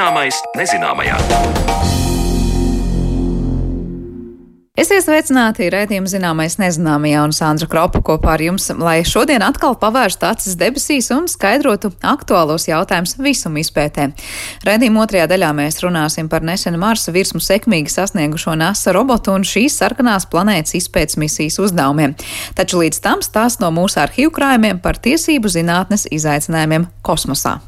Zināmais nezināmajā. Esiet sveicināti raidījuma zināmais nezināmajā un Sandra Kropa kopā ar jums, lai šodien atkal pavērstu acis debesīs un skaidrotu aktuālos jautājumus visuma izpētē. Raidījuma otrajā daļā mēs runāsim par nesenu Marsa virsmu sekmīgi sasniegušo NASA robotu un šīs sarkanās planētas izpētes misijas uzdevumiem. Taču līdz tam stāst no mūsu arhīvu krājumiem par tiesību zinātnes izaicinājumiem kosmosā.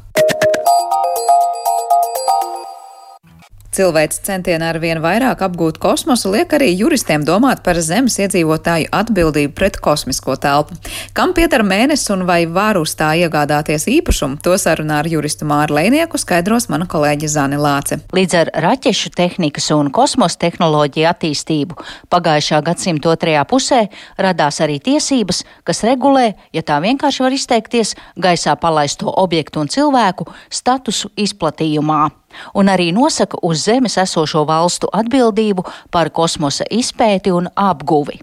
Cilvēks centieni ar vien vairāk apgūt kosmosu liek arī juristiem domāt par Zemes iedzīvotāju atbildību pret kosmisko telpu. Kam pieder mēnesis un vai var uz tā iegādāties īpašumu, to sarunā ar juristu Māru Lēnieku skaidros mana kolēģe Zani Lāce. Līdz ar raķešu tehnikas un kosmosa tehnoloģiju attīstību pagājušā gadsimta otrajā pusē radās arī tiesības, kas regulē, ja tā vienkārši var izteikties, gaisā palaisto objektu un cilvēku statusu izplatījumā un arī nosaka uz Zemes esošo valstu atbildību par kosmosa izpēti un apguvi.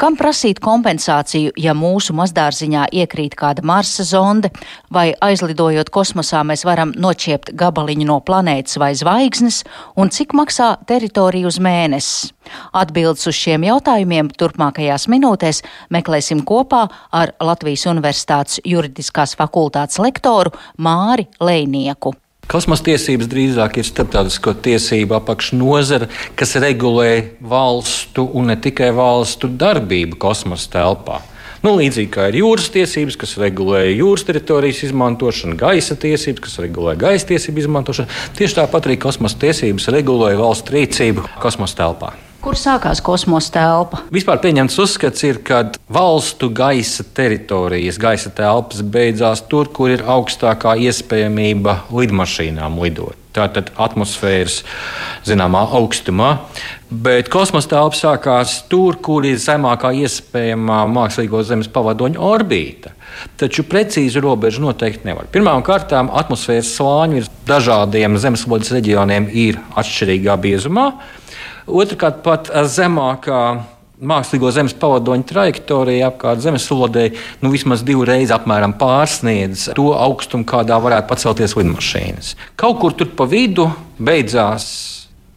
Kam prasīt kompensāciju, ja mūsu mazdārziņā iekrīt kāda Marsa zonde, vai aizlidojot kosmosā mēs varam noķiept gabaliņu no planētas vai zvaigznes, un cik maksā teritorija uz mēnesi? Atbildes uz šiem jautājumiem turpmākajās minūtēs meklēsim kopā ar Latvijas Universitātes juridiskās fakultātes lektoru Māri Leinieku. Kosmosa tiesības drīzāk ir starptautisko tiesību apakšnodara, kas regulē valstu un ne tikai valstu darbību kosmosa telpā. Nu, līdzīgi kā ir jūras tiesības, kas regulē jūras teritorijas izmantošanu, gaisa tiesības, kas regulē gaisa tiesību izmantošanu, tieši tāpat arī kosmosa tiesības regulē valsts rīcību kosmosa telpā. Kur sākās kosmosa telpa? Vispār pieņemts uzskats ir, ka valstu gaisa teritorijas, gaisa telpas beidzās tur, kur ir augstākā iespējamība lidmašīnām lidot. Tātad atmosfēras zināmā augstumā, bet kosmosa telpa sākās tur, kur ir zemākā iespējamā mākslīgo Zemes pavadoņa orbīta. Taču precīzi robežu noteikti nevar. Pirmkārt, atmosfēras slāņi ir dažādiem zemeslodes reģioniem ir atšķirīgā biezumā. Otrakārt, pat zemākā mākslīgo zemes pavadoņa trajektorija apkārt zemeslodei nu, vismaz divreiz apmēram pārsniedz to augstumu, kādā varētu pacelties lidmašīnas. Kaut kur tur pa vidu beidzās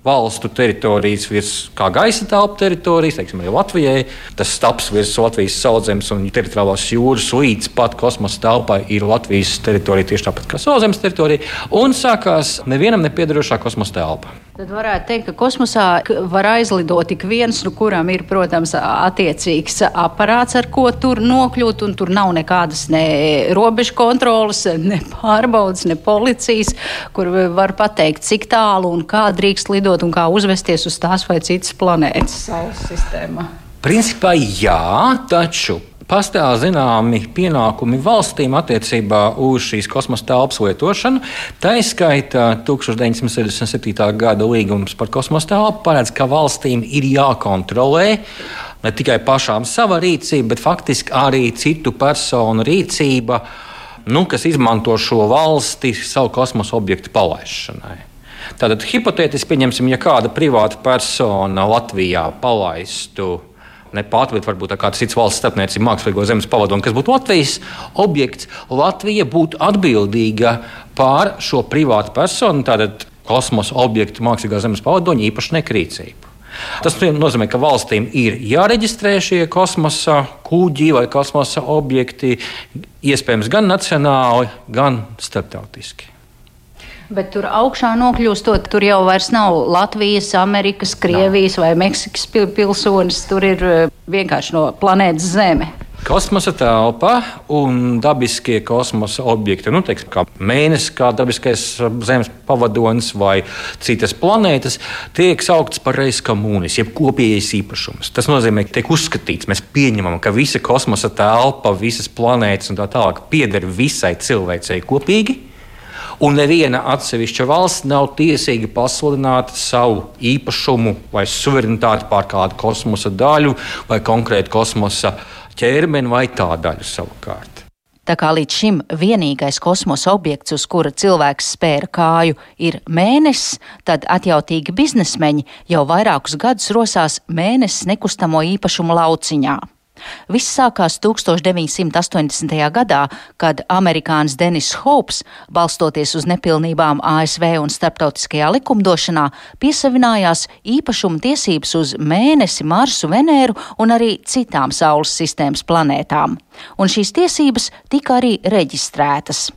valstu teritorijas virs kā gaisa telpu teritorijas, teiksim, arī Latvijai. Tas stāps virs Latvijas sauszemes un teritoriālās jūras līdz pat kosmosa telpai ir Latvijas teritorija tieši tāpat kā sauszemes teritorija. Un sākās nevienam nepiedarošā kosmosa telpa. Tad varētu teikt, ka kosmosā var aizlidot ik viens, nu, kuram ir, protams, attiecīgs aparāts, ar ko tur nokļūt, tur nav nekādas ne robežu kontrolas, ne pārbaudas, ne policijas, kur var pateikt, cik tālu un kā drīkst lidot un kā uzvesties uz tās vai citas planētas Saules sistēmā? Principā jā, taču pastāv zināmi pienākumi valstīm attiecībā uz šīs kosmosa telpas lietošanu. Tā izskaitā 1967. gada līgums par kosmosa telpu paredz, ka valstīm ir jākontrolē ne tikai pašām sava rīcība, bet faktiski arī citu personu rīcība, nu, kas izmanto šo valsti savu kosmosa objektu palaišanai. Tātad hipotētiski pieņemsim, ja kāda privāta persona Latvijā palaistu ne pat, bet varbūt kāds cits valsts starpniecība mākslīgo zemes pavadoņu, kas būtu Latvijas objekts, Latvija būtu atbildīga pār šo privātu personu, tātad kosmosa objektu mākslīgā zemes pavadoņa īpašnieku rīcību. Tas nozīmē, ka valstīm ir jāreģistrē šie kosmosa kuģi vai kosmosa objekti, iespējams, gan nacionāli, gan starptautiski. Bet tur augšā nokļūstot, tur jau vairs nav Latvijas, Amerikas, Krievijas nav. vai Meksikas pilsonis. Tur ir eh, vienkārši no planētas Zeme. Kosmosa telpa un dabiskie kosmosa objekti, nu, teiksim, kā mēnesis, kā dabiskais eh, Zemes pavadonis vai citas planētas, tiek sauktas par reizes komunis, jeb kopējais īpašums. Tas nozīmē, ka tiek uzskatīts, mēs pieņemam, ka visa kosmosa telpa, visas planētas un tā tālāk pieder visai cilvēcei kopīgi un neviena atsevišķa valsts nav tiesīga pasludināt savu īpašumu vai suverenitāti pār kādu kosmosa daļu vai konkrētu kosmosa ķermeni vai tā daļu savukārt. Tā kā līdz šim vienīgais kosmosa objekts, uz kura cilvēks spēra kāju, ir mēnesis, tad atjautīgi biznesmeņi jau vairākus gadus rosās mēnesis nekustamo īpašumu lauciņā. Viss sākās 1980. gadā, kad amerikānis Denis Hopes, balstoties uz nepilnībām ASV un starptautiskajā likumdošanā, piesavinājās īpašuma tiesības uz Mēnesi, Marsu, Venēru un arī citām Saules sistēmas planētām. Un šīs tiesības tika arī reģistrētas.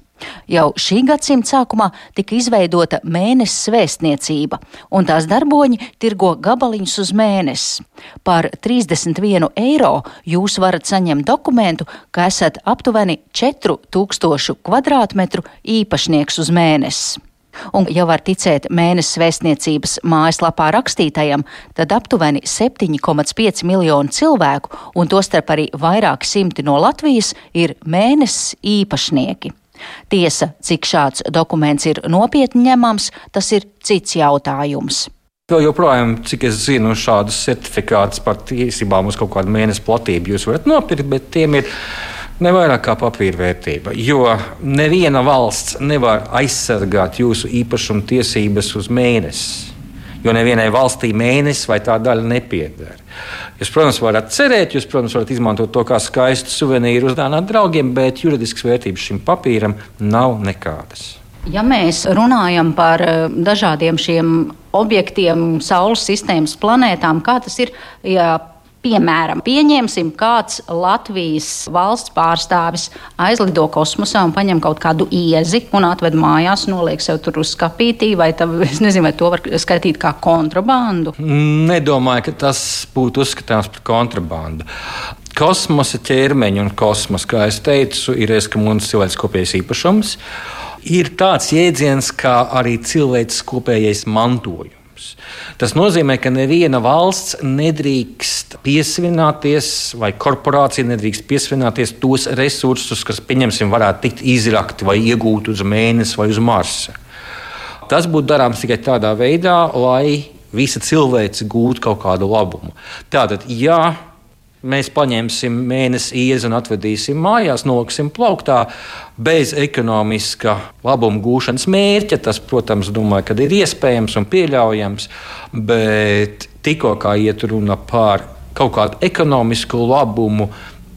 Jau šī gadsimta sākumā tika izveidota mēnesis vēstniecība, un tās darboņi tirgo gabaliņus uz mēnesi. Par 31 eiro jūs varat saņemt dokumentu, ka esat aptuveni 4000 km2 īpašnieks uz mēnesi. Un, ja var ticēt mēnesis vēstniecības mājaslapā rakstītajam, tad aptuveni 7,5 miljonu cilvēku, un tostarp arī vairāki simti no Latvijas, ir mēnesis īpašnieki. Tiesa, cik šāds dokuments ir nopietni ņemams, tas ir cits jautājums. Vēl joprojām, cik es zinu, šādus certifikātus par tiesībām uz kaut kādu mēnesi platību jūs varat nopirkt, bet tiem ir ne vairāk kā papīra vērtība. Jo neviena valsts nevar aizsargāt jūsu īpašuma tiesības uz mēnesi. Jo nevienai valstī mēnesis vai tā daļa nepieder. Jūs, protams, varat cerēt, jūs, protams, varat izmantot to kā skaistu suvenīru uzdāvināt draugiem, bet juridiskas vērtības šim papīram nav nekādas. Ja mēs runājam par eh, dažādiem šiem objektiem, Saules sistēmas planētām, kā tas ir, ja Piemēram, pieņemsim, kāds Latvijas valsts pārstāvis aizlido kosmosā un paņem kaut kādu iezi un atved mājās, noliek sev tur uz skapītī, vai tā, es nezinu, vai to var skatīt kā kontrabandu. Nedomāju, ka tas būtu uzskatāms par kontrabandu. Kosmosa ķermeņi un kosmos, kā jau teicu, ir ieskamuns cilvēks kopējais īpašums. Ir tāds jēdziens kā arī cilvēks kopējais mantojums tirgus. Tas nozīmē, ka neviena valsts nedrīkst piesavināties, vai korporācija nedrīkst piesavināties tos resursus, kas, pieņemsim, varētu tikt izrakti vai iegūti uz mēnesi vai uz Marsa. Tas būtu darāms tikai tādā veidā, lai visa cilvēce gūtu kaut kādu labumu. Tātad, ja mēs paņemsim mēnesi iezi un atvedīsim mājās, noliksim plauktā bez ekonomiska labuma gūšanas mērķa. Tas, protams, domāju, ka ir iespējams un pieļaujams, bet tikko kā iet runa par kaut kādu ekonomisku labumu,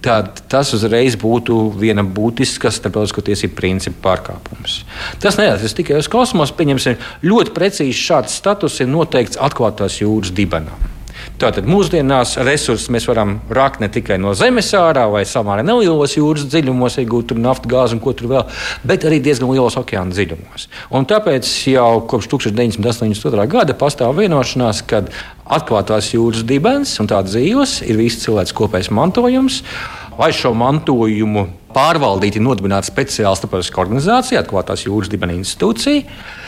tad tas uzreiz būtu viena būtiska starptautisko tiesību principu pārkāpums. Tas neatiecas tikai uz kosmosu. Pieņemsim, ļoti precīzi šāds status ir noteikts atklātās jūras dibenā. Tātad mūsdienās resursus mēs varam rakt ne tikai no zemes ārā vai samērā nelielos jūras dziļumos, iegūt naftu, gāzi un ko tur vēl, bet arī diezgan lielos okeāna dziļumos. Un tāpēc jau kopš 1982. gada pastāv vienošanās, ka atklātās jūras dibens un tādas dzīves ir viss cilvēks kopējs mantojums. Lai šo mantojumu pārvaldītu, ir nodibināta speciāla starptautiskā organizācija, atklātās jūras dibena institūcija.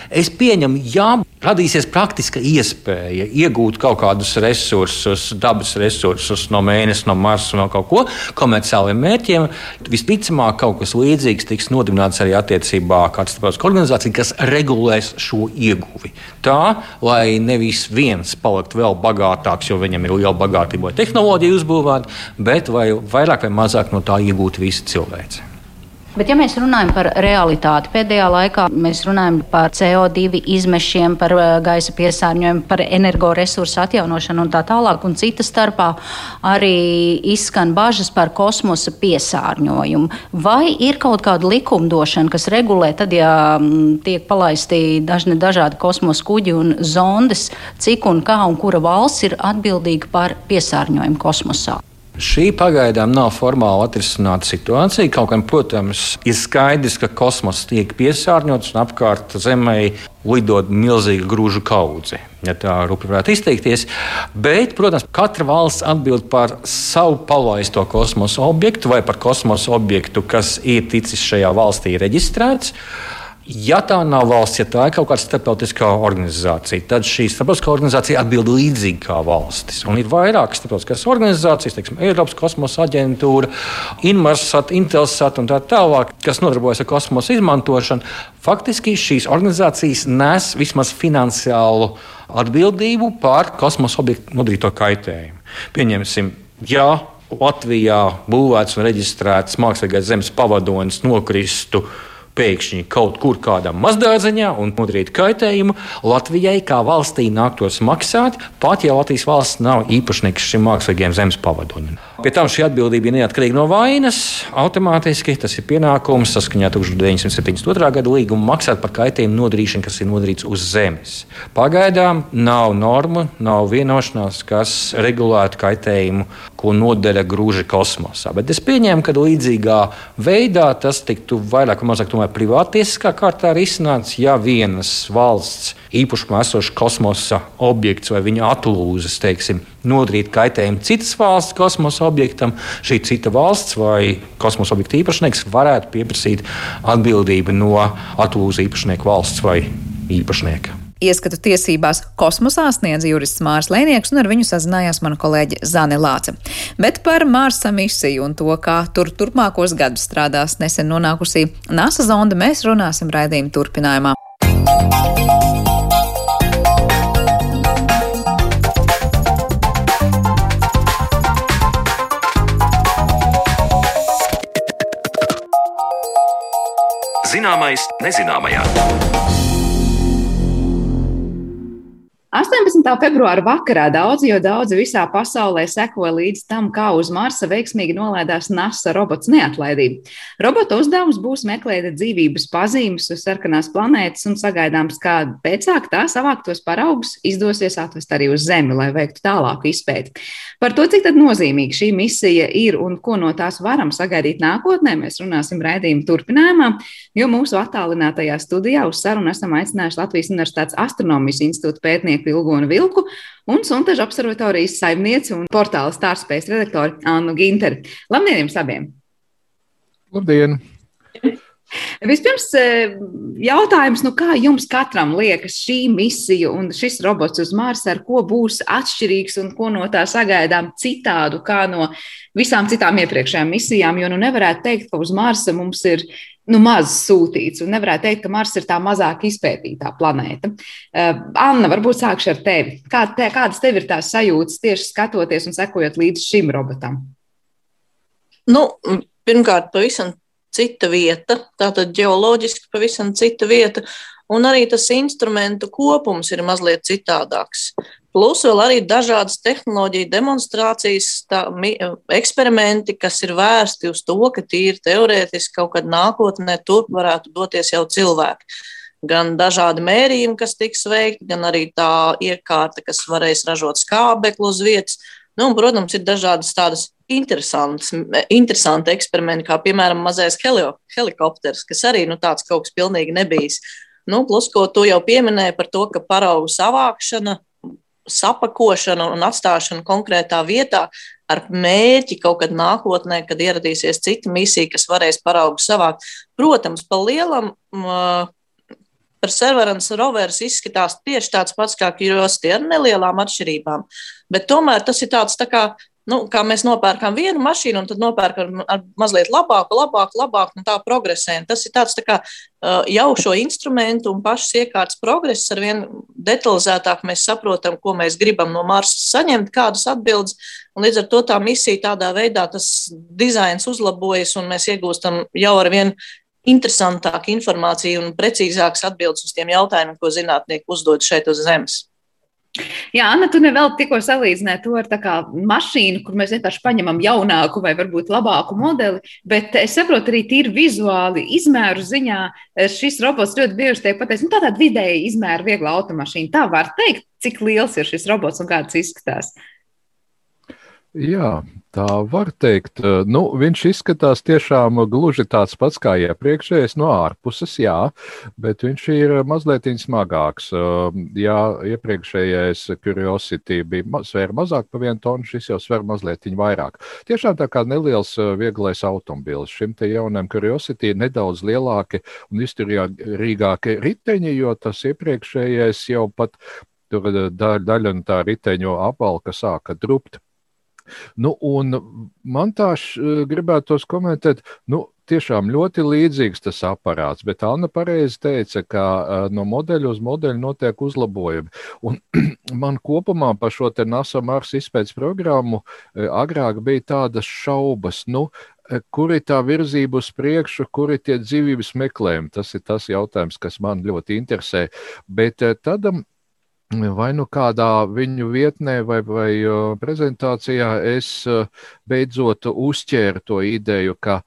Es pieņemu, ja radīsies praktiska iespēja iegūt kaut kādus resursus, dabas resursus no mēneša, no Marsa, no kaut ko komerciāliem mērķiem, visticamāk kaut kas līdzīgs tiks nodibināts arī attiecībā kāda starptautiska organizācija, kas regulēs šo ieguvi. Tā, lai nevis viens paliktu vēl bagātāks, jo viņam ir liela bagātība vai tehnoloģija uzbūvēta, bet vai vairāk vai mazāk no tā iegūt visi cilvēci. Bet, ja mēs runājam par realitāti, pēdējā laikā mēs runājam par CO2 izmešiem, par uh, gaisa piesārņojumu, par energoresursu atjaunošanu un tā tālāk, un cita starpā arī izskan bažas par kosmosa piesārņojumu. Vai ir kaut kāda likumdošana, kas regulē, tad, ja mm, tiek palaisti dažni dažādi kosmosa kuģi un zondes, cik un kā un kura valsts ir atbildīga par piesārņojumu kosmosā? Šī pagaidām nav formāli atrisināta situācija. Kaut gan, protams, ir skaidrs, ka kosmos tiek piesārņots un apkārt Zemē lidot milzīga grūžu kaudze, ja tā rupi varētu izteikties. Bet, protams, katra valsts atbild par savu palaisto kosmosa objektu vai par kosmosa objektu, kas ir ticis šajā valstī reģistrēts. Ja tā nav valsts, ja tā ir kaut kāda starptautiskā organizācija, tad šī starptautiskā organizācija atbild līdzīgi kā valstis. Un ir vairākas starptautiskās organizācijas, teiksim, Eiropas kosmosa aģentūra, Inmarsat, Intelsat un tā tālāk, kas nodarbojas ar kosmosa izmantošanu. Faktiski šīs organizācijas nes vismaz finansiālu atbildību par kosmosa objektu nodarīto kaitējumu. Pieņemsim, ja Latvijā būvēts un reģistrēts mākslīgais zemes pavadonis nokristu pēkšņi kaut kur kādā mazdārziņā un nodarīt kaitējumu, Latvijai kā valstī nāktos maksāt, pat ja Latvijas valsts nav īpašnieks šim mākslīgajam zemes pavadonim. Pie tam šī atbildība ir neatkarīga no vainas. Automātiski tas ir pienākums saskaņā 1972. gada līguma maksāt par kaitējumu nodarīšanu, kas ir nodarīts uz zemes. Pagaidām nav norma, nav vienošanās, kas regulētu kaitējumu, ko nodara grūži kosmosā. Bet es pieņēmu, ka līdzīgā veidā tas tiktu vairāk vai mazāk privātiesiskā kārtā risināts, ja vienas valsts īpašumā esošs kosmosa objekts vai viņa atlūzas, teiksim, nodarīt kaitējumu citas valsts kosmosa objektam, šī cita valsts vai kosmosa objekta īpašnieks varētu pieprasīt atbildību no atlūza īpašnieka valsts vai īpašnieka. Ieskatu tiesībās kosmosā sniedz jurists Mārs Lēnieks, un ar viņu sazinājās mana kolēģe Zane Lāce. Bet par Marsa misiju un to, kā tur turpmākos gadus strādās nesen nonākusī NASA zonda, mēs runāsim raidījuma turpinājumā. Zināmais nezināmajā. 18. februāra vakarā daudzi, jo daudzi visā pasaulē sekoja līdz tam, kā uz Marsa veiksmīgi nolaidās NASA robots neatlaidība. Robota uzdevums būs meklēt dzīvības pazīmes uz sarkanās planētas un sagaidāms, ka pēcāk tā savāktos paraugus izdosies atvest arī uz Zemi, lai veiktu tālāku izpēti. Par to, cik nozīmīga šī misija ir un ko no tās varam sagaidīt nākotnē, mēs runāsim raidījuma turpinājumā, jo mūsu attālinātajā studijā uz sarunu esam aicinājuši Latvijas Universitātes astronomijas institūta pētnieku Ilgonu Vilku un Suntažu observatorijas saimnieci un portāla stāstspējas redaktori Annu Ginteri. Labdien jums abiem! Labdien! Vispirms e, jautājums, nu kā jums katram liekas šī misija un šis robots uz Marsa, ar ko būs atšķirīgs un ko no tā sagaidām citādu kā no visām citām iepriekšējām misijām? Jo nu nevarētu teikt, ka uz Marsa mums ir nu, maz sūtīts. Un nevarētu teikt, ka Mars ir tā mazāk izpētītā planēta. Uh, Anna, varbūt sākšu ar tevi. Kā te, kādas tev ir tās sajūtas tieši skatoties un sekojot līdz šim robotam? Nu, pirmkārt, pavisam cita vieta, tātad ģeoloģiski pavisam cita vieta, un arī tas instrumentu kopums ir mazliet citādāks. Plus vēl arī dažādas tehnoloģiju demonstrācijas, tā, eksperimenti, kas ir vērsti uz to, ka tīri teorētiski kaut kad nākotnē tur varētu doties jau cilvēki. Gan dažādi mērījumi, kas tiks veikti, gan arī tā iekārta, kas varēs ražot skābekli uz vietas. Nu, un, protams, ir dažādas tādas interesanti eksperimenti, kā piemēram mazais helikopters, kas arī nu, tāds kaut kas pilnīgi nebijis. Nu, plus, ko tu jau pieminēji par to, ka paraugu savākšana sapakošana un atstāšana konkrētā vietā ar mērķi kaut kad nākotnē, kad ieradīsies cita misija, kas varēs paraugu savākt. Protams, pa lielam. Perseverance rovers izskatās tieši tāds pats kā Curiosity ar nelielām atšķirībām, bet tomēr tas ir tāds tā kā nu, kā mēs nopērkam vienu mašīnu, un tad nopērkam ar mazliet labāku, labāku, labāku, un tā progresē. Un tas ir tāds tā kā jau šo instrumentu un pašas iekārtas progress ar vien detalizētāk mēs saprotam, ko mēs gribam no Marsa saņemt, kādas atbildes. Un līdz ar to tā misija tādā veidā tas dizains uzlabojas, un mēs iegūstam jau ar vien interesantāku informāciju un precīzākas atbildes uz tiem jautājumiem, ko zinātnieki uzdod šeit uz Zemes. Jā, Anna, tu nevēl tikko salīdzināji to ar mašīnu, kur mēs vienkārši paņemam jaunāku vai varbūt labāku modeli, bet es saprotu arī tīri vizuāli, izmēru ziņā šis robots ļoti bieži tiek pateikts, nu tā tāda vidēja izmēra viegla automašīna. Tā var teikt, cik liels ir šis robots un kāds izskatās. Jā, tā var teikt. Nu, viņš izskatās tiešām gluži tāds pats kā iepriekšējais no ārpuses, jā, bet viņš ir mazliet smagāks. Jā, iepriekšējais Curiosity bija svēra mazāk par vienu tonu, šis jau svēra mazliet vairāk. Tiešām tā kā neliels vieglais automobilis. Šim te jaunam Curiosity ir nedaudz lielāki un izturīgāki riteņi, jo tas iepriekšējais jau pat tur daļa, daļa no tā riteņo apvalka sāka drupt Nu, man tā gribētos komentēt, nu, tiešām ļoti līdzīgs tas aparāts, bet Anna pareizi teica, ka no modeļa uz modeļu notiek uzlabojumi. Un man kopumā par šo te NASA Mars izpētes programmu agrāk bija tādas šaubas, nu, kur ir tā virzība uz priekšu, kur ir tie dzīvības meklējumi. Tas ir tas jautājums, kas man ļoti interesē. Bet tad vai nu kādā viņu vietnē vai, vai prezentācijā es beidzot uzķēru to ideju, ka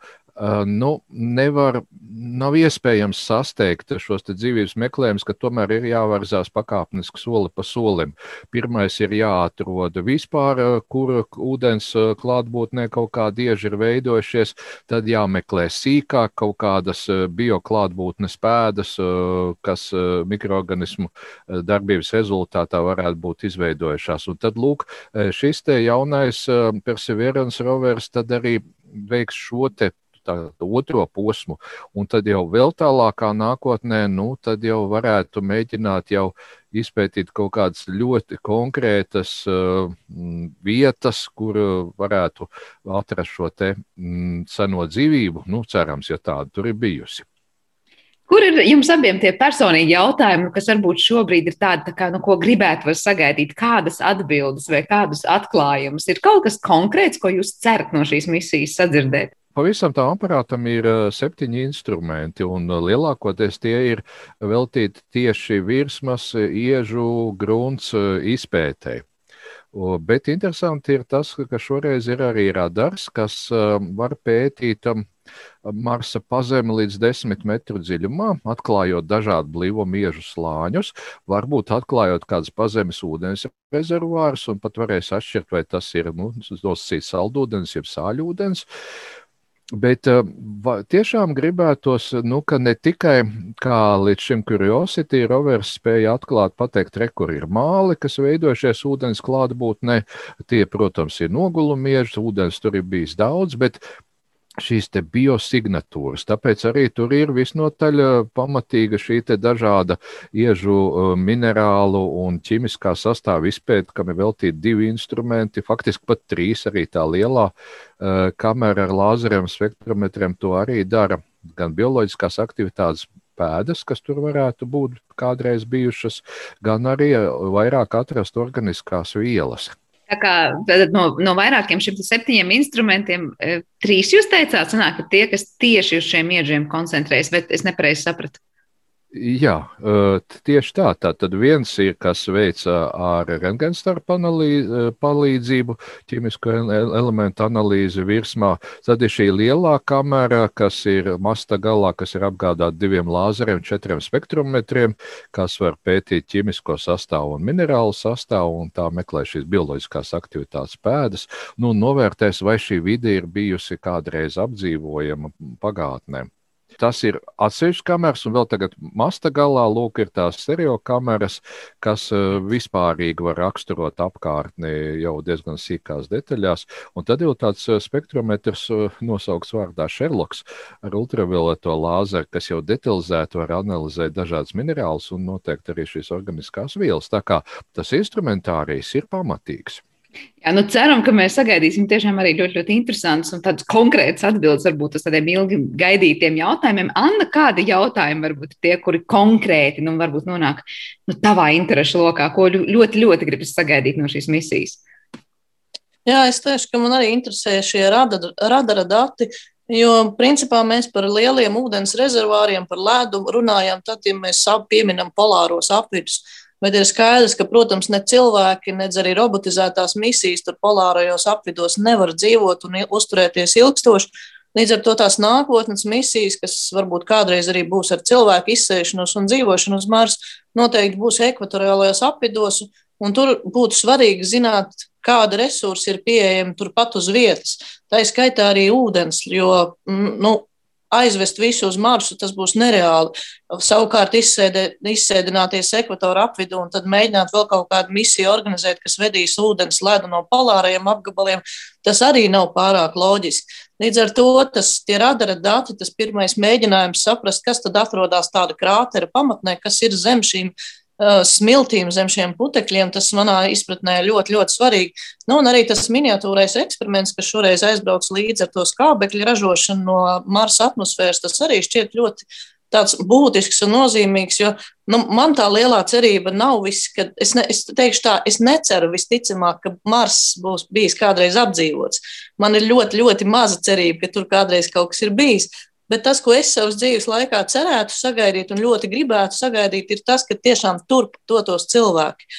nu, nevar, nav iespējams sasteigt šos dzīvības meklējumus, ka tomēr ir jāvarzās pakāpeniski soli pa solim. Pirmais ir jāatrod vispār, kur ūdens klātbūtnē kaut kādi ieži ir veidojušies, tad jāmeklē sīkāk kaut kādas bioklātbūtnes pēdas, kas mikroorganismu darbības rezultātā varētu būt izveidojušās. Un tad, lūk, šis te jaunais Perseverance rovers tad arī veiks šo te otro posmu, un tad jau vēl tālākā nākotnē, nu, tad jau varētu mēģināt jau izpētīt kaut kādas ļoti konkrētas uh, vietas, kur varētu atrast šo te mm, seno dzīvību. Nu, cerams, ja tāda tur ir bijusi. Kur ir jums abiem tie personīgi jautājumi, kas varbūt šobrīd ir tādi, tā kā, nu, ko gribētu sagaidīt, kādas atbildes vai kādus atklājumus? Ir kaut kas konkrēts, ko jūs cerat no šīs misijas sadzirdēt? Pavisam tā aparātam ir septiņi instrumenti, un lielākoties tie ir veltīti tieši virsmas, iežu, grunts izpētēji. Bet interesanti ir tas, ka šoreiz ir arī radars, kas var pētīt Marsa pazemi līdz 10 metru dziļumā, atklājot dažādu blīvo miežu slāņus, varbūt atklājot kādas pazemes ūdens rezervuārus, un pat varēs atšķirt, vai tas ir nu, saldūdens, jeb sāļūdens. Uh, Bet uh, tiešām gribētos, nu, ka ne tikai kā līdz šim Curiosity rovers spēja atklāt, pateikt, re, kur ir māli, kas veidojušies ūdens klātbūtnē. Tie, protams, ir nogulumieži, ūdens tur ir bijis daudz, bet šīs biosignatūras. Tāpēc arī tur ir visnotaļ pamatīga šī dažāda iežu minerālu un ķīmiskā sastāvā izpēta, kam ir veltīti divi instrumenti, faktiski pat trīs, arī tā lielā kamera ar lāzeriem, spektrometriem to arī dara. Gan bioloģiskās aktivitātes pēdas, kas tur varētu būt kādreiz bijušas, gan arī vairāk atrast organiskās vielas. Tā kā no, no vairākiem šiem septiņiem instrumentiem, e, trīs jūs teicāt, sanāk, ka tie, kas tieši uz šiem iedžiem koncentrējas, bet es nepareizi sapratu. Jā, tieši tā. Tad viens ir, kas veic ar rentgenstarpu palīdzību, ķīmisko elementu analīzi virsmā. Tad ir šī lielā kamera, kas ir masta galā, kas ir apgādāta diviem lāzeriem, četriem spektrometriem, kas var pētīt ķīmisko sastāvu un minerālu sastāvu, un tā meklē šīs bioloģiskās aktivitātes pēdas. Nu, novērtēs, vai šī vide ir bijusi kādreiz apdzīvojama pagātnē. Tas ir atsevišķs kameras, un vēl tagad masta galā lūk, ir tās stereo kameras, kas uh, vispārīgi var raksturot apkārtni jau diezgan sīkās detaļās. Un tad jau tāds uh, spektrometrs uh, nosaukts vārdā Sherloks ar ultravioleto lāzeru, kas jau detalizēti var analizēt dažādas minerālus un noteikti arī šīs organiskās vielas. Tā kā tas instrumentārijs ir pamatīgs. Jā, nu ceram, ka mēs sagaidīsim tiešām arī ļoti, ļoti interesantus un tādus konkrētus atbildes varbūt uz tādiem ilgi gaidītiem jautājumiem. Anna, kādi jautājumi varbūt tie, kuri konkrēti, nu, varbūt nonāk nu, tavā interešu lokā, ko ļoti, ļoti gribas sagaidīt no šīs misijas? Jā, es teikšu, ka man arī interesē šie radara, radara dati, jo principā mēs par lieliem ūdens rezervāriem, par ledu runājam tad, ja mēs pieminam polāros apvidus. Bet ir skaidrs, ka, protams, ne cilvēki, ne arī robotizētās misijas tur polārajos apvidos nevar dzīvot un uzturēties ilgstoši. Līdz ar to tās nākotnes misijas, kas varbūt kādreiz arī būs ar cilvēku izsēšanos un dzīvošanu uz Marsa, noteikti būs ekvatoriālajos apvidos. Tur būtu svarīgi zināt, kāda resursa ir pieejama turpat uz vietas. Tā ir skaitā arī ūdens, jo nu, aizvest visu uz Marsu, tas būs nereāli. Savukārt izsēdē, izsēdināties ekvatora apvidū un tad mēģināt vēl kaut kādu misiju organizēt, kas vedīs ūdens ledu no polārajiem apgabaliem, tas arī nav pārāk loģiski. Līdz ar to tas tie radara dati, tas pirmais mēģinājums saprast, kas tad atrodas tāda krātera pamatnē, kas ir zem šīm smiltīm zem šiem putekļiem, tas manā izpratnē ļoti, ļoti svarīgi. Nu, un arī tas miniatūrais eksperiments, kas šoreiz aizbrauc līdzi ar to skābekļa ražošanu no Marsa atmosfēras, tas arī šķiet ļoti tāds būtisks un nozīmīgs, jo nu, man tā lielā cerība nav viss, ka es, ne, es teikšu tā, es neceru visticamāk, ka Mars būs bijis kādreiz apdzīvots. Man ir ļoti, ļoti maza cerība, ka tur kādreiz kaut kas ir bijis. Bet tas, ko es savas dzīves laikā cerētu sagaidīt un ļoti gribētu sagaidīt, ir tas, ka tiešām turp dotos cilvēki.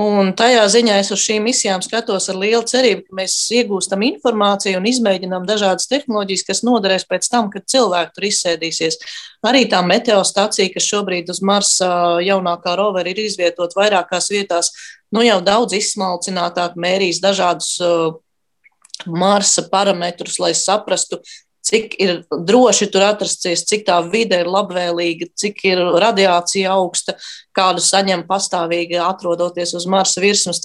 Un tajā ziņā es uz šīm misijām skatos ar lielu cerību, ka mēs iegūstam informāciju un izmēģinām dažādas tehnoloģijas, kas noderēs pēc tam, kad cilvēki tur izsēdīsies. Arī tā meteostacija, kas šobrīd uz Marsa jaunākā rovera ir izvietot vairākās vietās, nu jau daudz izsmalcinātāk mērīs dažādus Marsa parametrus, lai saprastu, cik ir droši tur atrasties, cik tā vide ir labvēlīga, cik ir radiācija augsta, kādu saņem pastāvīgi atrodoties uz Marsa virsmas.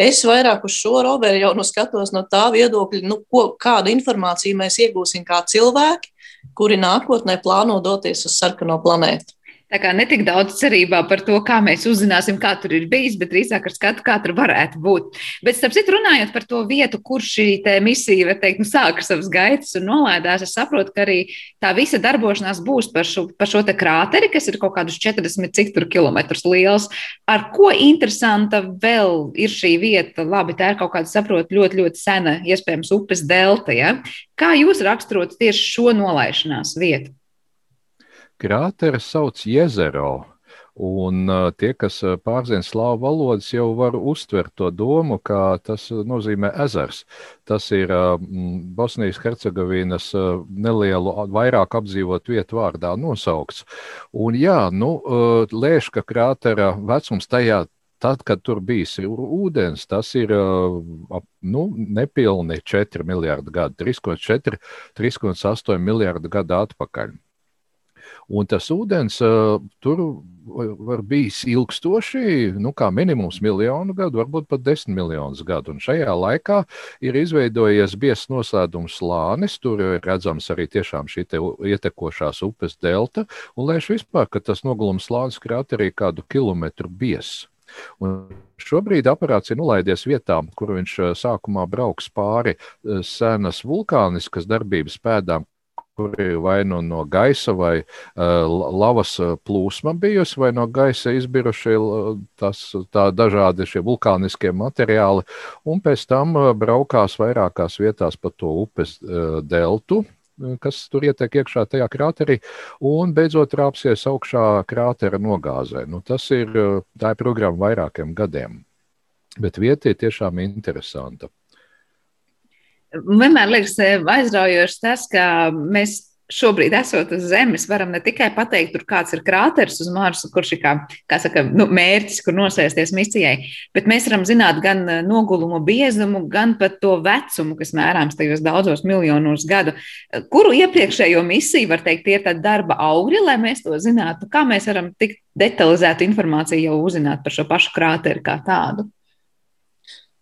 Es vairāk uz šo robežu jau nu skatos no tā viedokļa, nu, ko, kādu informāciju mēs iegūsim kā cilvēki, kuri nākotnē plāno doties uz sarkano planētu. Tā kā netik daudz cerībā par to, kā mēs uzzināsim, kā tur ir bijis, bet drīzāk ar skatu, kā tur varētu būt. Bet, starp citu, runājot par to vietu, kur šī misija, var teikt, nu, sāka savas gaitas un nolaidās, es saprotu, ka arī tā visa darbošanās būs par šo, par šo te krāteri, kas ir kaut kādus 40 cik tur kilometrus liels. Ar ko interesanta vēl ir šī vieta? Labi, tā ir kaut kāda, saprotu, ļoti, ļoti sena, iespējams, upes delta. Ja? Kā jūs raksturot tieši šo nolaišanās vietu? Krāteri sauc Jezero. Un tie, kas pārzina slāvu valodas, jau var uztvert to domu, ka tas nozīmē ezers. Tas ir Bosnijas Hercegovinas nelielu, vairāk apdzīvot vietu vārdā nosaukts. Un jā, nu, Lēška krātera vecums tajā Tad, kad tur bija ūdens, tas ir nu, nepilni 4 miljardi gadu, 3,4, 3,8 miljardi gadu atpakaļ. Un tas ūdens uh, tur var bijis ilgstoši, nu, kā minimums miljonu gadu, varbūt pat desmit miljonus gadu. Un šajā laikā ir izveidojies biezs noslēdums slānis, tur ir redzams arī tiešām šī ietekošās upes delta, un lēš vispār, ka tas nogulums slānis krāterī kādu kilometru biezs. Un šobrīd aparāts ir nolaidies vietā, kur viņš sākumā brauks pāri senas vulkāniskas darbības pēdām, kur ir vai nu no gaisa vai uh, lavas plūsma bijusi, vai no gaisa izbirušie tas, tā dažādi šie vulkāniskie materiāli, un pēc tam braukās vairākās vietās pa to upes uh, deltu, kas tur ietek iekšā tajā krāterī, un beidzot rāpsies augšā krātera nogāzē. Nu, tas ir, tā ir programma vairākiem gadiem, bet vieta ir tiešām interesanta vienmēr liekas eh, aizraujoši tas, ka mēs šobrīd, esot uz Zemes, varam ne tikai pateikt, tur kāds ir krāteris uz Marsa, kurš ir kā, kā saka, nu, mērķis, kur nosēsties misijai, bet mēs varam zināt gan eh, nogulumu biezumu, gan pat to vecumu, kas mērāms tajos daudzos miljonos gadu. Kuru iepriekšējo misiju, var teikt, ir tādi darba augļi, lai mēs to zinātu? Kā mēs varam tik detalizētu informāciju jau uzzināt par šo pašu krāteri kā tādu?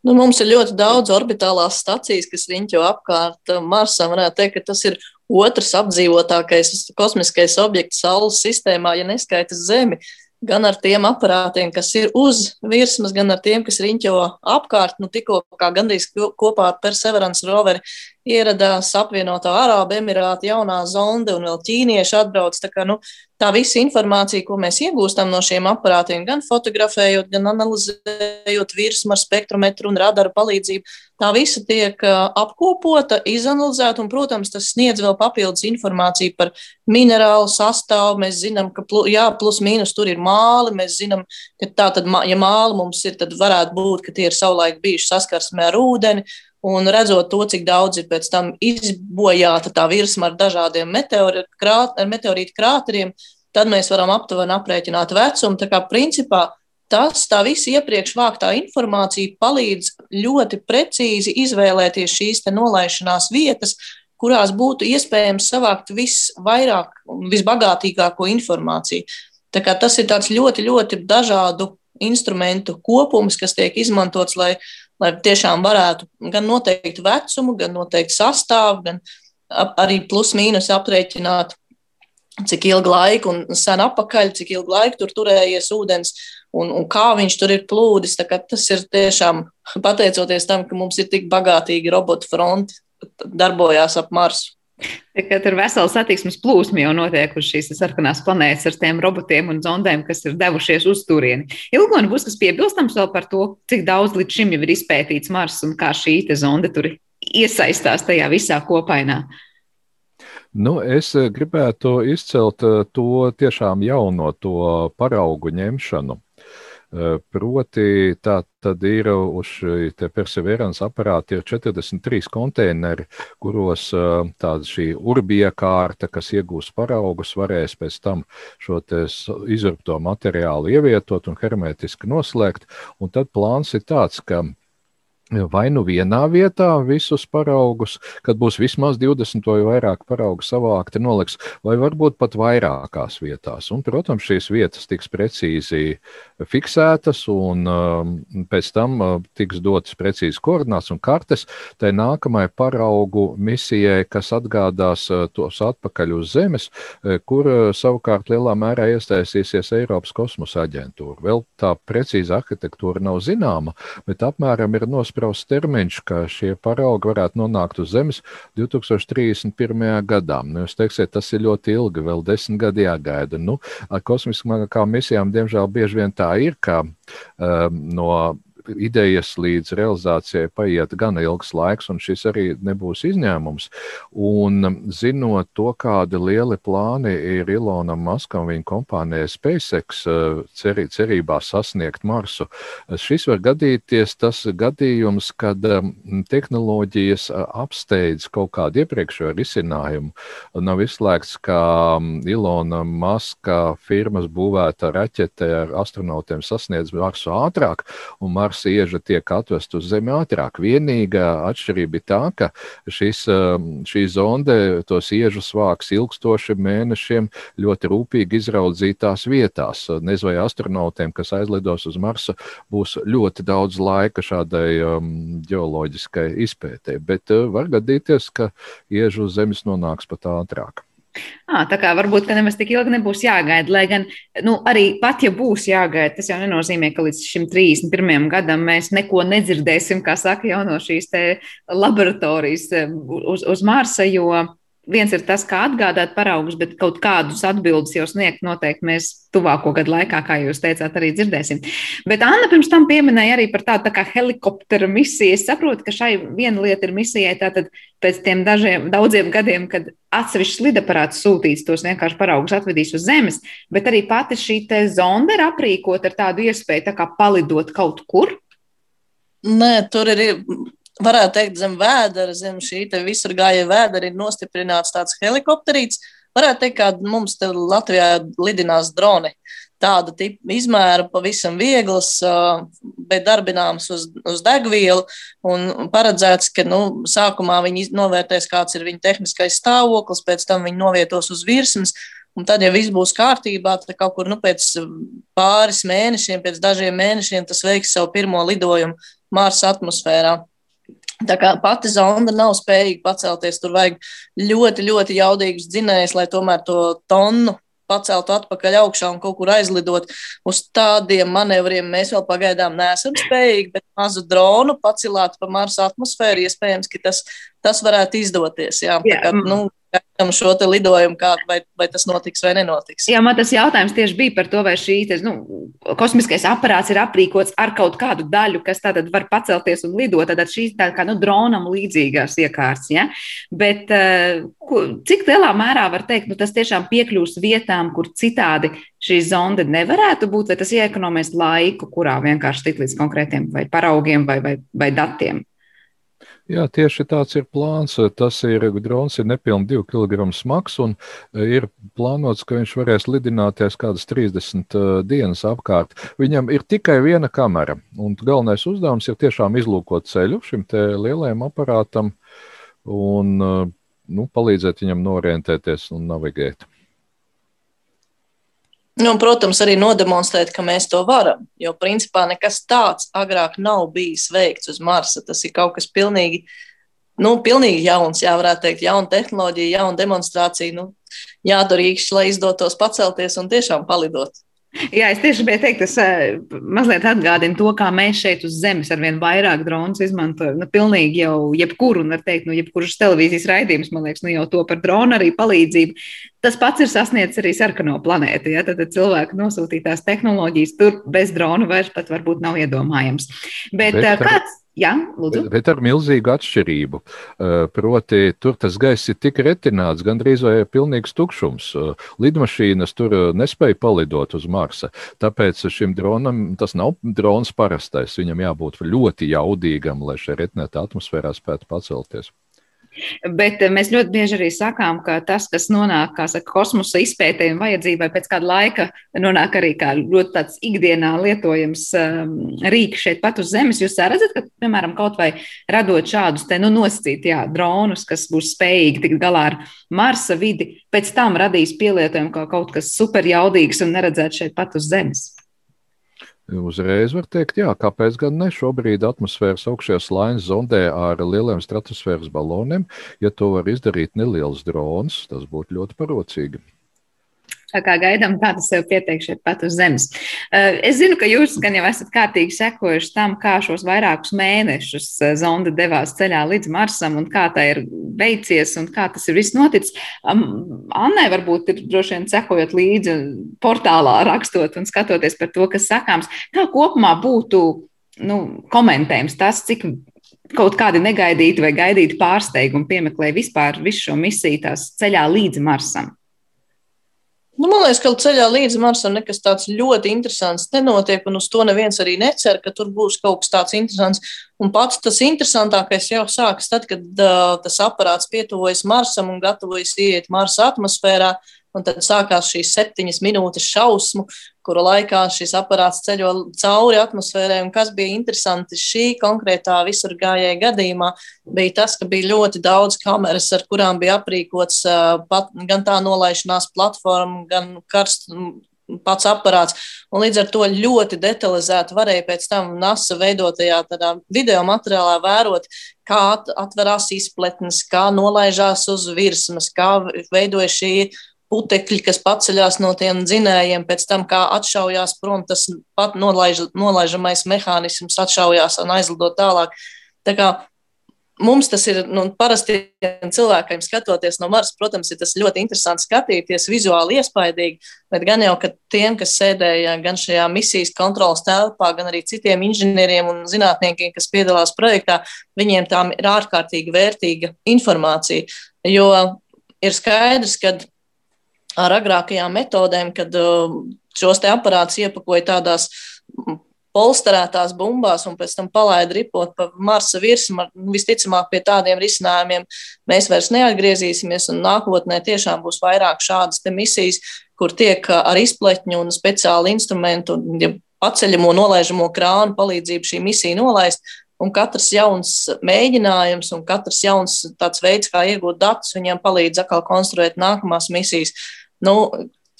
Nu, mums ir ļoti daudz orbitālās stacijas, kas riņķo apkārt Marsam. Varētu teikt, ka tas ir otrs apdzīvotākais kosmiskais objekts Saules sistēmā, ja neskaitas Zemi. Gan ar tiem aparātiem, kas ir uz virsmas, gan ar tiem, kas riņķo apkārt. Nu, tikko kā gandrīz kopā ar Perseverance roveri ieradās apvienotā Arābu Emirāta jaunā zonde un vēl ķīnieši atbrauc. Tā, kā, nu, tā visa informācija, ko mēs iegūstam no šiem aparātiem, gan fotografējot, gan analizējot virsmu ar spektrometru un radaru palīdzību, tā visa tiek apkopota, izanalizēta un, protams, tas sniedz vēl papildus informāciju par minerālu sastāvu. Mēs zinām, ka plu, jā, plus mīnus tur ir māli. Mēs zinām, ka tā tad, ja māli mums ir, tad varētu būt, ka tie ir savulaik bijuši saskarsmē ar ūdeni. Un redzot to, cik daudz ir pēc tam izbojāta tā virsma ar dažādiem meteorītu krāt, meteorīt krāteriem, tad mēs varam aptuveni aprēķināt vecumu. Tā kā principā tas, tā visa iepriekš vāktā informācija palīdz ļoti precīzi izvēlēties šīs nolaišanās vietas, kurās būtu iespējams savākt visvairāk visbagātīgāko informāciju. Tā kā tas ir ļoti, ļoti dažādu instrumentu kopums, kas tiek izmantots, lai lai tiešām varētu gan noteikt vecumu, gan noteikt sastāvu, gan arī plus-mínus aprēķināt cik ilgu laiku un sen apakaļ, cik ilgu laiku tur turējies ūdens un, un kā viņš tur ir plūdis. Tas ir tiešām pateicoties tam, ka mums ir tik bagātīgi robotu fronti, darbojās ap Marsu. Kad ir vesela satiksmes plūsma jau notiek uz šīs sarkanās planētas ar tiem robotiem un zondēm, kas ir devušies uz turieni. Ilgoni būs kas piebilstams vēl par to, cik daudz līdz šim jau ir izpētīts Mars un kā šī zonde tur iesaistās tajā visā kopainā. Nu, es eh, gribētu izcelt eh, to tiešām jauno to paraugu ņemšanu. Eh, proti, tā tad ir uz šī perseverance aparāta ir 43 konteineri, kuros tāda šī urbija kārta, kas iegūs paraugus, varēs pēc tam šo izurbto materiālu ievietot un hermetiski noslēgt. Un tad plāns ir tāds, ka vai nu vienā vietā visus paraugus, kad būs vismaz 20 vai vairāk paraugu savākti, noliks, vai varbūt pat vairākās vietās. Un, protams, šīs vietas tiks precīzi fiksētas, un um, pēc tam uh, tiks dotas precīzi koordināts un kartes tai nākamajai paraugu misijai, kas atgādās uh, tos atpakaļ uz Zemes, uh, kur uh, savukārt lielā mērā iesaistīsies Eiropas kosmosa aģentūra. Vēl tā precīza arhitektūra nav zināma, bet apmēram ir nosprāstīta nosprausts termiņš, ka šie paraugi varētu nonākt uz Zemes 2031. gadā. Nu, jūs teiksiet, tas ir ļoti ilgi, vēl desmit gadi jāgaida. Nu, ar kosmiskām misijām, diemžēl, bieži vien tā ir, ka um, no idejas līdz realizācijai paiet gan ilgs laiks, un šis arī nebūs izņēmums. Un zinot to, kādi lieli plāni ir Ilonam Maskam viņa kompānijai SpaceX eh, cerī, cerībā sasniegt Marsu, šis var gadīties tas gadījums, kad eh, tehnoloģijas eh, apsteidz kaut kādu iepriekšējo risinājumu. Nav izslēgts, ka mm, Ilona Maska firmas būvēta raķete ar astronautiem sasniedz Marsu ātrāk, un Mars sieža tiek atvest uz Zemi ātrāk. Vienīgā atšķirība ir tā, ka šis, um, šī zonde tos iežus vāks ilgstošiem mēnešiem ļoti rūpīgi izraudzītās vietās. Nezinu, vai astronautiem, kas aizlidos uz Marsu, būs ļoti daudz laika šādai um, ģeoloģiskai izpētē, bet uh, var gadīties, ka iežu uz Zemes nonāks pat ātrāk. À, tā kā varbūt nemaz tik ilgi nebūs jāgaida. Lai gan nu, arī pat, ja būs jāgaida, tas jau nenozīmē, ka līdz šim 31. gadam mēs neko nedzirdēsim, kā saka jau no šīs laboratorijas uz, uz Marsa. Jo viens ir tas, kā atgādāt paraugus, bet kaut kādus atbildus jau sniegt noteikti mēs tuvāko gadu laikā, kā jūs teicāt, arī dzirdēsim. Bet Anna pirms tam pieminēja arī par tādu tā kā helikoptera misiju. Es saprotu, ka šai viena lieta ir misijai tātad pēc tiem dažiem, daudziem gadiem, kad atsevišķs lidaparāts sūtīts tos vienkārši paraugus atvedīs uz Zemes, bet arī pati šī zonde ir aprīkot ar tādu iespēju tā kā palidot kaut kur. Nē, tur ir varētu teikt, zem vēdera, zem šī visur gāja vēdera ir nostiprināts tāds helikopterīts. Varētu teikt, ka mums te Latvijā lidinās droni. Tāda izmēra, pavisam vieglas, bet darbināms uz, uz degvielu. Un paredzēts, ka nu, sākumā viņi novērtēs, kāds ir viņa tehniskais stāvoklis, pēc tam viņi novietos uz virsmas. Un tad, ja viss būs kārtībā, tad kaut kur nu, pēc pāris mēnešiem, pēc dažiem mēnešiem, tas veiks savu pirmo lidojumu Marsa atmosfērā. Tā kā pati zonda nav spējīga pacelties, tur vajag ļoti, ļoti jaudīgus dzinējus, lai tomēr to tonu paceltu atpakaļ augšā un kaut kur aizlidot. Uz tādiem manevriem mēs vēl pagaidām neesam spējīgi, bet mazu dronu pacelāt pa Marsa atmosfēru, iespējams, ka tas, tas varētu izdoties. Jā, jā. Tā kā, nu, gaidām šo lidojumu, kā, vai, vai tas notiks vai nenotiks. Jā, man tas jautājums tieši bija par to, vai šī nu, kosmiskais aparāts ir aprīkots ar kaut kādu daļu, kas tātad var pacelties un lidot. Tad šīs tā kā nu, dronam līdzīgās iekārtas. Ja? Bet uh, cik lielā mērā var teikt, nu, tas tiešām piekļūs vietām, kur citādi šī zonde nevarētu būt, vai tas iekonomēs laiku, kurā vienkārši tikt līdz konkrētiem vai paraugiem vai, vai, vai datiem? Jā, tieši tāds ir plāns. Tas ir drons, ir nepilnīgi 2 kg smags, un e, ir plānots, ka viņš varēs lidināties kādas 30 e, dienas apkārt. Viņam ir tikai viena kamera, un galvenais uzdevums ir tiešām izlūkot ceļu šim lielajam aparātam un e, nu, palīdzēt viņam norientēties un navigēt. Nu, un, protams, arī nodemonstrēt, ka mēs to varam. Jo, principā, nekas tāds agrāk nav bijis veikts uz Marsa. Tas ir kaut kas pilnīgi nu, pilnīgi jauns, jā, varētu teikt, jauna tehnoloģija, jauna demonstrācija. Nu, jādara īkšķi, lai izdotos pacelties un tiešām palidot. Jā, es tieši gribēju teikt, tas uh, mazliet atgādina to, kā mēs šeit uz Zemes ar vien vairāk dronus izmantojam. Nu, pilnīgi jau jebkuru, un var teikt, nu, jebkurš televīzijas raidījums, man liekas, nu, jau to par dronu arī palīdzību. Tas pats ir sasniedzis arī sarkano planētu. Ja? Tad, cilvēku nosūtītās tehnoloģijas tur bez drona vairs pat varbūt nav iedomājams. Bet, Bet uh, kāds? Jā, lūdzu. Bet ar milzīgu atšķirību. Eh, proti, tur tas gaiss ir tik retināts, gandrīz vai pilnīgs tukšums. Eh, lidmašīnas tur eh, nespēja palidot uz Marsa. Tāpēc šim dronam tas nav drons parastais. Viņam jābūt ļoti jaudīgam, lai šajā retinātā atmosfērā spētu pacelties. Bet eh, mēs ļoti bieži arī sakām, ka tas, kas nonāk saka, kosmosa izpētē un vajadzībai pēc kāda laika, nonāk arī kā ļoti tāds ikdienā lietojams um, rīks šeit pat uz Zemes. Jūs redzat, ka, piemēram, kaut vai radot šādus te nu, nosacīt, jā, dronus, kas būs spējīgi tikt galā ar Marsa vidi, pēc tam radīs pielietojumu kā kaut kas superjaudīgs un neredzēt šeit pat uz Zemes. Uzreiz var teikt, jā, kāpēc gan ne? Šobrīd atmosfēras augšējā slāņa zondē ar lieliem stratosfēras baloniem. Ja to var izdarīt neliels drons, tas būtu ļoti parocīgi. Tā kā gaidām, tas sev pieteiks šeit pat uz zemes. Eh, es zinu, ka jūs gan jau esat kārtīgi sekojuši tam, kā šos vairākus mēnešus eh, zonda devās ceļā līdz Marsam un kā tā ir veicies un kā tas ir viss noticis. Annai varbūt ir droši vien sekojot līdzi portālā, rakstot un skatoties par to, kas sakāms. Kā kopumā būtu nu, komentējums tas, cik kaut kādi negaidīti vai gaidīti pārsteigumi piemeklē vispār visu šo misiju tās ceļā līdz Marsam? Liekas, ka ceļā līdz Marsam nekas tāds ļoti interesants nenotiek, un uz to neviens arī necer, ka tur būs kaut kas tāds interesants. Un pats tas interesantākais jau sākas tad, kad uh, tas aparāts pietuvojas Marsam un gatavojas iet Marsa atmosfērā. Uh, Un tad sākās šīs septiņas minūtes šausmu, kura laikā šis aparāts ceļo cauri atmosfērai. Un kas bija interesanti šī konkrētā visurgājēja gadījumā, bija tas, ka bija ļoti daudz kameras, ar kurām bija aprīkots pat, gan tā nolaišanās platforma, gan karsts pats aparāts. Un līdz ar to ļoti detalizēti varēja pēc tam NASA veidotajā video materiālā vērot, kā atverās izpletnes, kā nolaižās uz virsmas, kā veidojas šī putekļi, kas paceļās no tiem dzinējiem, pēc tam kā atšaujās prom, tas pat nolaiž, nolaižamais mehānisms atšaujās un aizlido tālāk. Tā kā mums tas ir, nu, parastiem cilvēkiem skatoties no Marsa, protams, ir tas ļoti interesanti skatīties, vizuāli iespaidīgi, bet gan jau, ka tiem, kas sēdēja gan šajā misijas kontrolas telpā, gan arī citiem inženieriem un zinātniekiem, kas piedalās projektā, viņiem tām ir ārkārtīgi vērtīga informācija, jo ir skaidrs, ka ar agrākajām metodēm, kad uh, šos te aparātus iepakoja tādās polsterētās bumbās un pēc tam palaida ripot pa Marsa virsmu. Visticamāk, pie tādiem risinājumiem mēs vairs neatgriezīsimies, un nākotnē tiešām būs vairāk šādas misijas, kur tiek uh, ar izpletņu un speciālu instrumentu, ja paceļamo, nolaižamo krānu palīdzību šī misija nolaist. Un katrs jauns mēģinājums un katrs jauns veids, kā iegūt datus, viņiem palīdz atkal konstruēt nākamās misijas. Nu,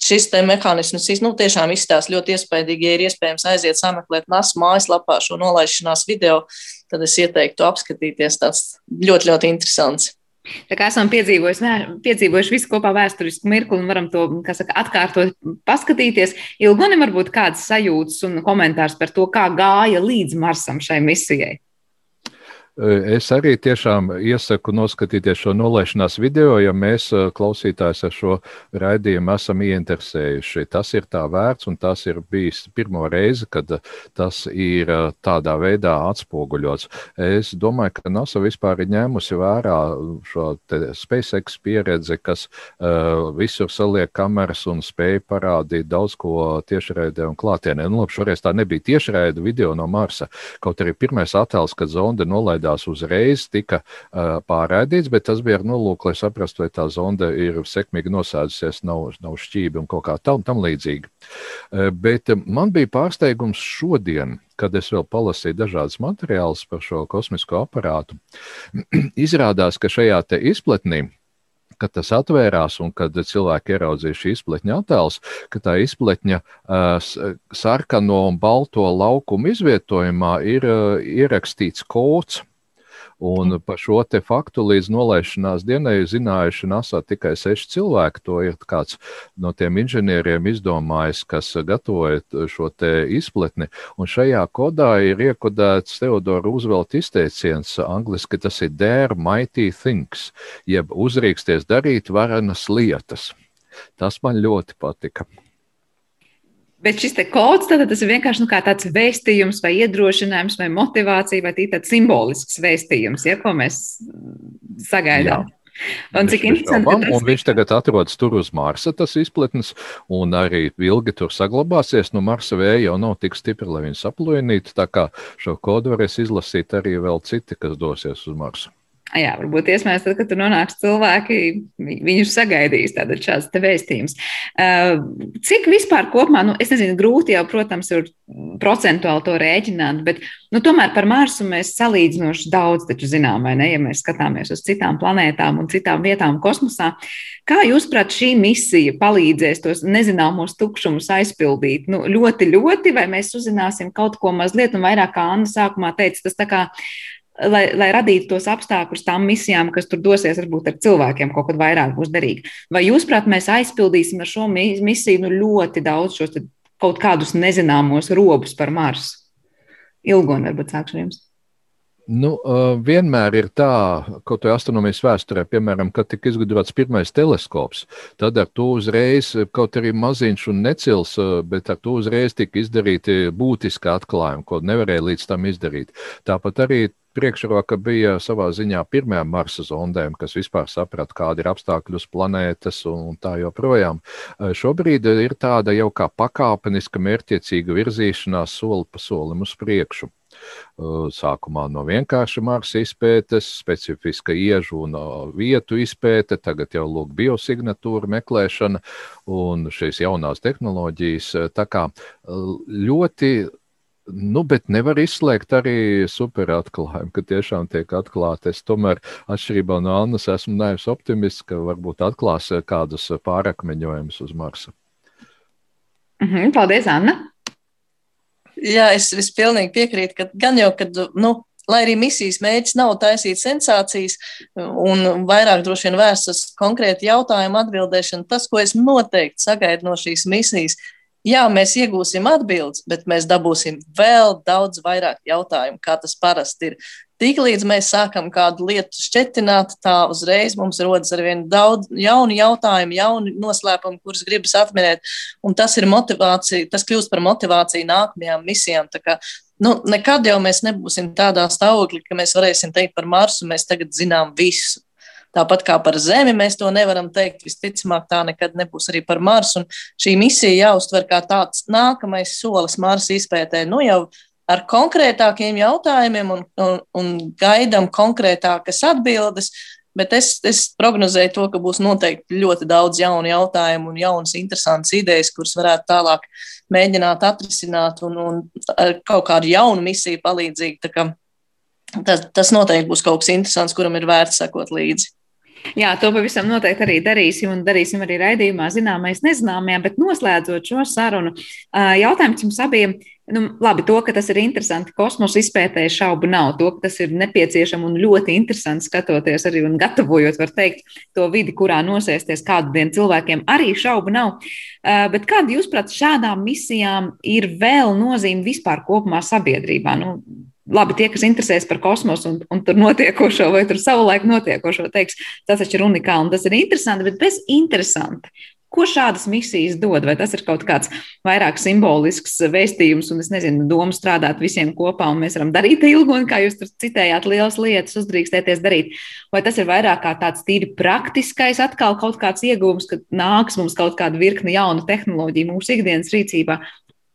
šis mehānisms nu, tiešām izstāsta ļoti iespaidīgi. Ja ir iespējams aiziet sameklēt NASA mājaslapā šo nolaišanās video, tad es ieteiktu apskatīties. Tas ļoti, ļoti interesants. Tā kā esam piedzīvojuši, ne, piedzīvojuši visu kopā vēsturisku mirkli un varam to saka, atkārtot, paskatīties. Ilgonim varbūt kāds sajūtas un komentārs par to, kā gāja līdz Marsam šai misijai. Es arī tiešām iesaku noskatīties šo nolaišanās video, ja mēs klausītājs ar šo raidījumu esam ieinteresējuši. Tas ir tā vērts, un tas ir bijis pirmo reizi, kad tas ir tādā veidā atspoguļots. Es domāju, ka NASA vispār ir ņēmusi vērā šo SpaceX pieredzi, kas uh, visur saliek kameras un spēj parādīt daudz ko tiešraidē un klātienē. Nu, labi, šoreiz tā nebija tiešraida video no Marsa, kaut arī pirmais attēls, kad zonde nolaida nolaidās uzreiz, tika uh, pārraidīts, bet tas bija ar nolūku, lai saprastu, vai tā zonde ir sekmīgi nosēdusies, nav, nav šķībi un kaut kā tam, tam līdzīgi. Uh, bet man bija pārsteigums šodien, kad es vēl palasīju dažādas materiālus par šo kosmisko aparātu. Izrādās, ka šajā izpletnē kad tas atvērās un kad cilvēki ieraudzīja šī izpletņa attēls, ka tā izpletņa uh, sarkano un balto laukumu izvietojumā ir uh, ierakstīts kods Un par šo te faktu līdz nolaišanās dienai zinājuši NASA tikai seši cilvēki. To ir kāds no tiem inženieriem izdomājis, kas gatavoja šo te izpletni. Un šajā kodā ir iekodēts Teodora Roosevelta izteiciens, angliski tas ir dare mighty things, jeb uzrīksties darīt varenas lietas. Tas man ļoti patika. Bet šis kods tad, tas ir vienkārši nu, tāds vēstījums, vai iedrošinājums, vai motivācija, vai tāds simbolisks vēstījums, ja, ko mēs sagaidām. Jā. Un cik interesanti. Tas... Un viņš tagad atrodas tur uz Marsa, tas izplatnes, un arī ilgi tur saglabāsies. Nu, Marsa vēja jau nav tik stipra, lai viņu saplojnītu. Tā kā šo kodu varēs izlasīt arī vēl citi, kas dosies uz Marsu. Jā, varbūt iespējams, tad, kad tur nonāks cilvēki, viņus sagaidīs šāds te vēstījums. Uh, cik vispār kopumā, nu, es nezinu, grūti jau, protams, ir procentuāli to rēķināt, bet, nu, tomēr par Marsu mēs salīdzinoši daudz taču zinām, vai ne, ja mēs skatāmies uz citām planētām un citām vietām kosmosā. Kā jūs, prāt, šī misija palīdzēs tos nezināmos tukšumus aizpildīt? Nu, ļoti, ļoti, vai mēs uzzināsim kaut ko mazliet, un vairāk kā Anna sākumā teica, tas tā kā lai, lai radītu tos apstākļus tām misijām, kas tur dosies, varbūt ar cilvēkiem kaut kad vairāk būs derīgi. Vai jūs, prāt, mēs aizpildīsim ar šo misiju nu, ļoti daudz šos kaut kādus nezināmos robus par Marsu? Ilgoni, varbūt sākšu ar jums. Nu, vienmēr ir tā, kaut arī astronomijas vēsturē, piemēram, kad tika izgudrots pirmais teleskops, tad ar to uzreiz, kaut arī maziņš un necils, bet ar to uzreiz tika izdarīti būtiski atklājumi, ko nevarēja līdz tam izdarīt. Tāpat arī priekšroka bija savā ziņā pirmajām Marsa zondēm, kas vispār saprata, kāda ir apstākļi uz planētas un tā joprojām. Šobrīd ir tāda jau kā pakāpeniska, mērķiecīga virzīšanās soli pa solim uz priekšu. Sākumā no vienkārša Marsa izpētes, specifiska iežu un vietu izpēte, tagad jau lūk biosignatūra meklēšana un šīs jaunās tehnoloģijas. Tā kā ļoti Nu, bet nevar izslēgt arī superatklājumu, ka tiešām tiek atklāti. Es tomēr, atšķirībā no Annas, esmu nevis optimists, ka varbūt atklās kādus pārakmeņojumus uz Marsa. Mm -hmm, paldies, Anna! Jā, es, es pilnīgi piekrītu, ka gan jau, kad, nu, lai arī misijas mērķis nav taisīt sensācijas un vairāk droši vien vērsts uz konkrētu jautājumu atbildēšanu, tas, ko es noteikti sagaidu no šīs misijas, ir Jā, mēs iegūsim atbildes, bet mēs dabūsim vēl daudz vairāk jautājumu, kā tas parasti ir. Tiklīdz mēs sākam kādu lietu šķetināt, tā uzreiz mums rodas ar vien daudz jaunu jautājumu, jaunu noslēpumu, kurus gribas atminēt. Un tas ir motivācija, tas kļūst par motivāciju nākamajām misijām. Kā, nu, nekad jau mēs nebūsim tādā stāvoklī, ka mēs varēsim teikt par Marsu, mēs tagad zinām visu. Tāpat kā par Zemi mēs to nevaram teikt, visticamāk tā nekad nebūs arī par Marsu. Un šī misija jāuztver kā tāds nākamais solis Marsa izpētē. Nu jau ar konkrētākiem jautājumiem un, un, un gaidām konkrētākas atbildes. Bet es, es prognozēju to, ka būs noteikti ļoti daudz jaunu jautājumu un jaunas, interesantas idejas, kuras varētu tālāk mēģināt atrisināt un, un ar kaut kādu jaunu misiju palīdzīgi. Tas, tas noteikti būs kaut kas interesants, kuram ir vērts sekot līdzi. Jā, to pavisam noteikti arī darīsim, un darīsim arī raidījumā zināmais nezināmajā, bet noslēdzot šo sarunu, jautājums jums abiem. Nu, labi, to, ka tas ir interesanti kosmosa izpētē, šaubu nav. To, ka tas ir nepieciešams un ļoti interesanti skatoties arī un gatavojot, var teikt, to vidi, kurā nosēsties kādu dienu cilvēkiem, arī šaubu nav. Bet kāda, jūsuprāt, šādām misijām ir vēl nozīme vispār kopumā sabiedrībā? Nu, labi, tie, kas interesēs par kosmosu un, un tur notiekošo vai tur savulaik notiekošo, teiks, tas taču ir unikāli un tas ir interesanti, bet bez interesanti. Ko šādas misijas dod? Vai tas ir kaut kāds vairāk simbolisks vēstījums, un es nezinu, doma strādāt visiem kopā, un mēs varam darīt ilgu, un kā jūs tur citējāt, lielas lietas uzdrīkstēties darīt? Vai tas ir vairāk kā tāds tīri praktiskais, atkal kaut kāds iegūms, ka nāks mums kaut kāda virkne jaunu tehnoloģiju mūsu ikdienas rīcībā?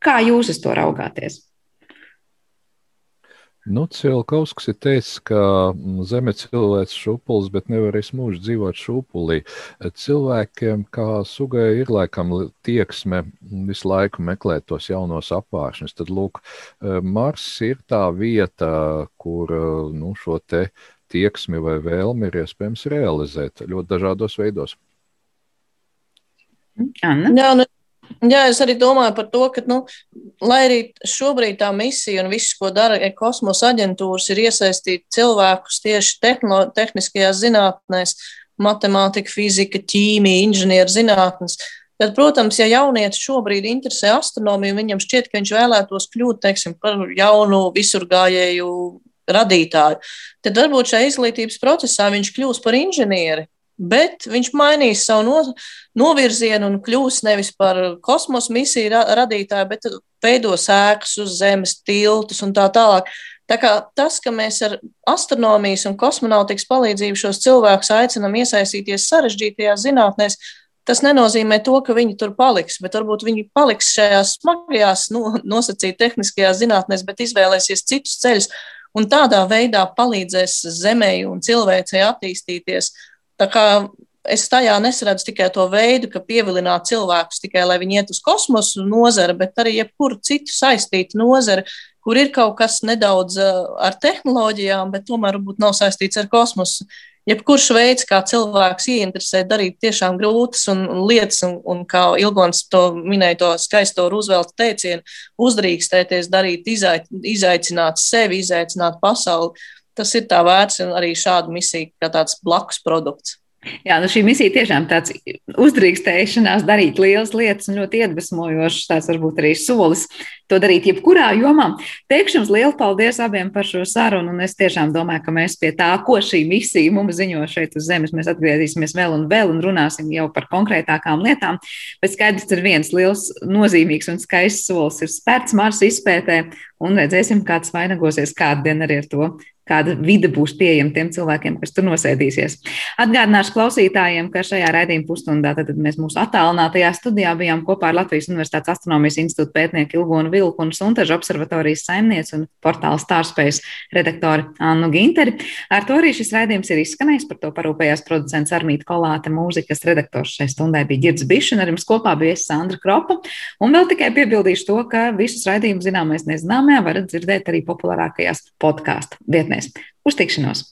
Kā jūs uz to raugāties? Nu, Cielkausks ir teicis, ka mm, zeme ir cilvēks šūpulis, bet nevarēs mūžu dzīvot šūpulī. Cilvēkiem kā sugai ir laikam tieksme visu laiku meklēt tos jaunos apvāršņus. Tad, lūk, e, Mars ir tā vieta, kur e, nu, šo te tieksmi vai vēlmi ir iespējams realizēt ļoti dažādos veidos. Anna? Jā, nu, Jā, es arī domāju par to, ka, nu, lai arī šobrīd tā misija un viss, ko dara kosmosa aģentūras, ir iesaistīt cilvēkus tieši tehno, tehniskajās zinātnēs, matemātika, fizika, ķīmija, inženieru zinātnes. Tad, protams, ja jaunietis šobrīd interesē astronomiju, viņam šķiet, ka viņš vēlētos kļūt teiksim, par jaunu visurgājēju radītāju, tad varbūt šajā izglītības procesā viņš kļūs par inženieri bet viņš mainīs savu no, novirzienu un kļūs nevis par kosmosa misiju ra radītāju, bet veidos ēkas uz zemes, tiltus un tā tālāk. Tā kā tas, ka mēs ar astronomijas un kosmonautikas palīdzību šos cilvēkus aicinām iesaistīties sarežģītajās zinātnēs, tas nenozīmē to, ka viņi tur paliks, bet varbūt viņi paliks šajās smagajās, no, nosacīt tehniskajās zinātnēs, bet izvēlēsies citus ceļus un tādā veidā palīdzēs zemē un cilvēcei attīstīties. Tā kā es tajā nesaredzu tikai to veidu, ka pievilināt cilvēkus tikai, lai viņi iet uz kosmosu nozara, bet arī jebkuru citu saistītu nozara, kur ir kaut kas nedaudz eh, ar tehnoloģijām, bet tomēr varbūt nav saistīts ar kosmosu. Jebkurš veids, kā cilvēks ieinteresēt, darīt tiešām grūtas un, un lietas, un, un kā Ilgons to minēja, to skaisto Roosevelta teicienu, uzdrīkstēties, darīt, izaicināt sevi, izaicināt pasauli tas ir tā vērts un arī šāda misija kā tāds blakus produkts. Jā, nu šī misija tiešām tāds uzdrīkstēšanās darīt lielas lietas un ļoti iedvesmojošs, tāds varbūt arī solis to darīt jebkurā jomā. Teikšu jums lielu paldies abiem par šo sarunu, un es tiešām domāju, ka mēs pie tā, ko šī misija mums ziņo šeit uz Zemes, mēs atgriezīsimies vēl un vēl un runāsim jau par konkrētākām lietām. Bet skaidrs ir viens liels, nozīmīgs un skaists solis ir spērts Marsa izpētē, un redzēsim, kāds vainagosies kādu dienu arī ar to kāda vide būs pieejama tiem cilvēkiem, kas tur nosēdīsies. Atgādināšu klausītājiem, ka šajā raidījuma pusstundā mēs mūsu attālinātajā studijā bijām kopā ar Latvijas Universitātes astronomijas institūta pētnieku Ilgonu Vilku un Suntažu observatorijas saimnieci un portāla Stārspace redaktori Annu Ginteri. Ar to arī šis raidījums ir izskanējis. Par to parūpējās producents Armīta Kolāte, mūzikas redaktors šai stundai bija Girds Bišs, un ar jums kopā bija Sandra Kropa. Un vēl tikai piebildīšu to, ka visus raidījumus zināmais nezināmajā varat dzirdēt arī populārākajās podkāstu vietnēs. Uz tikšanos!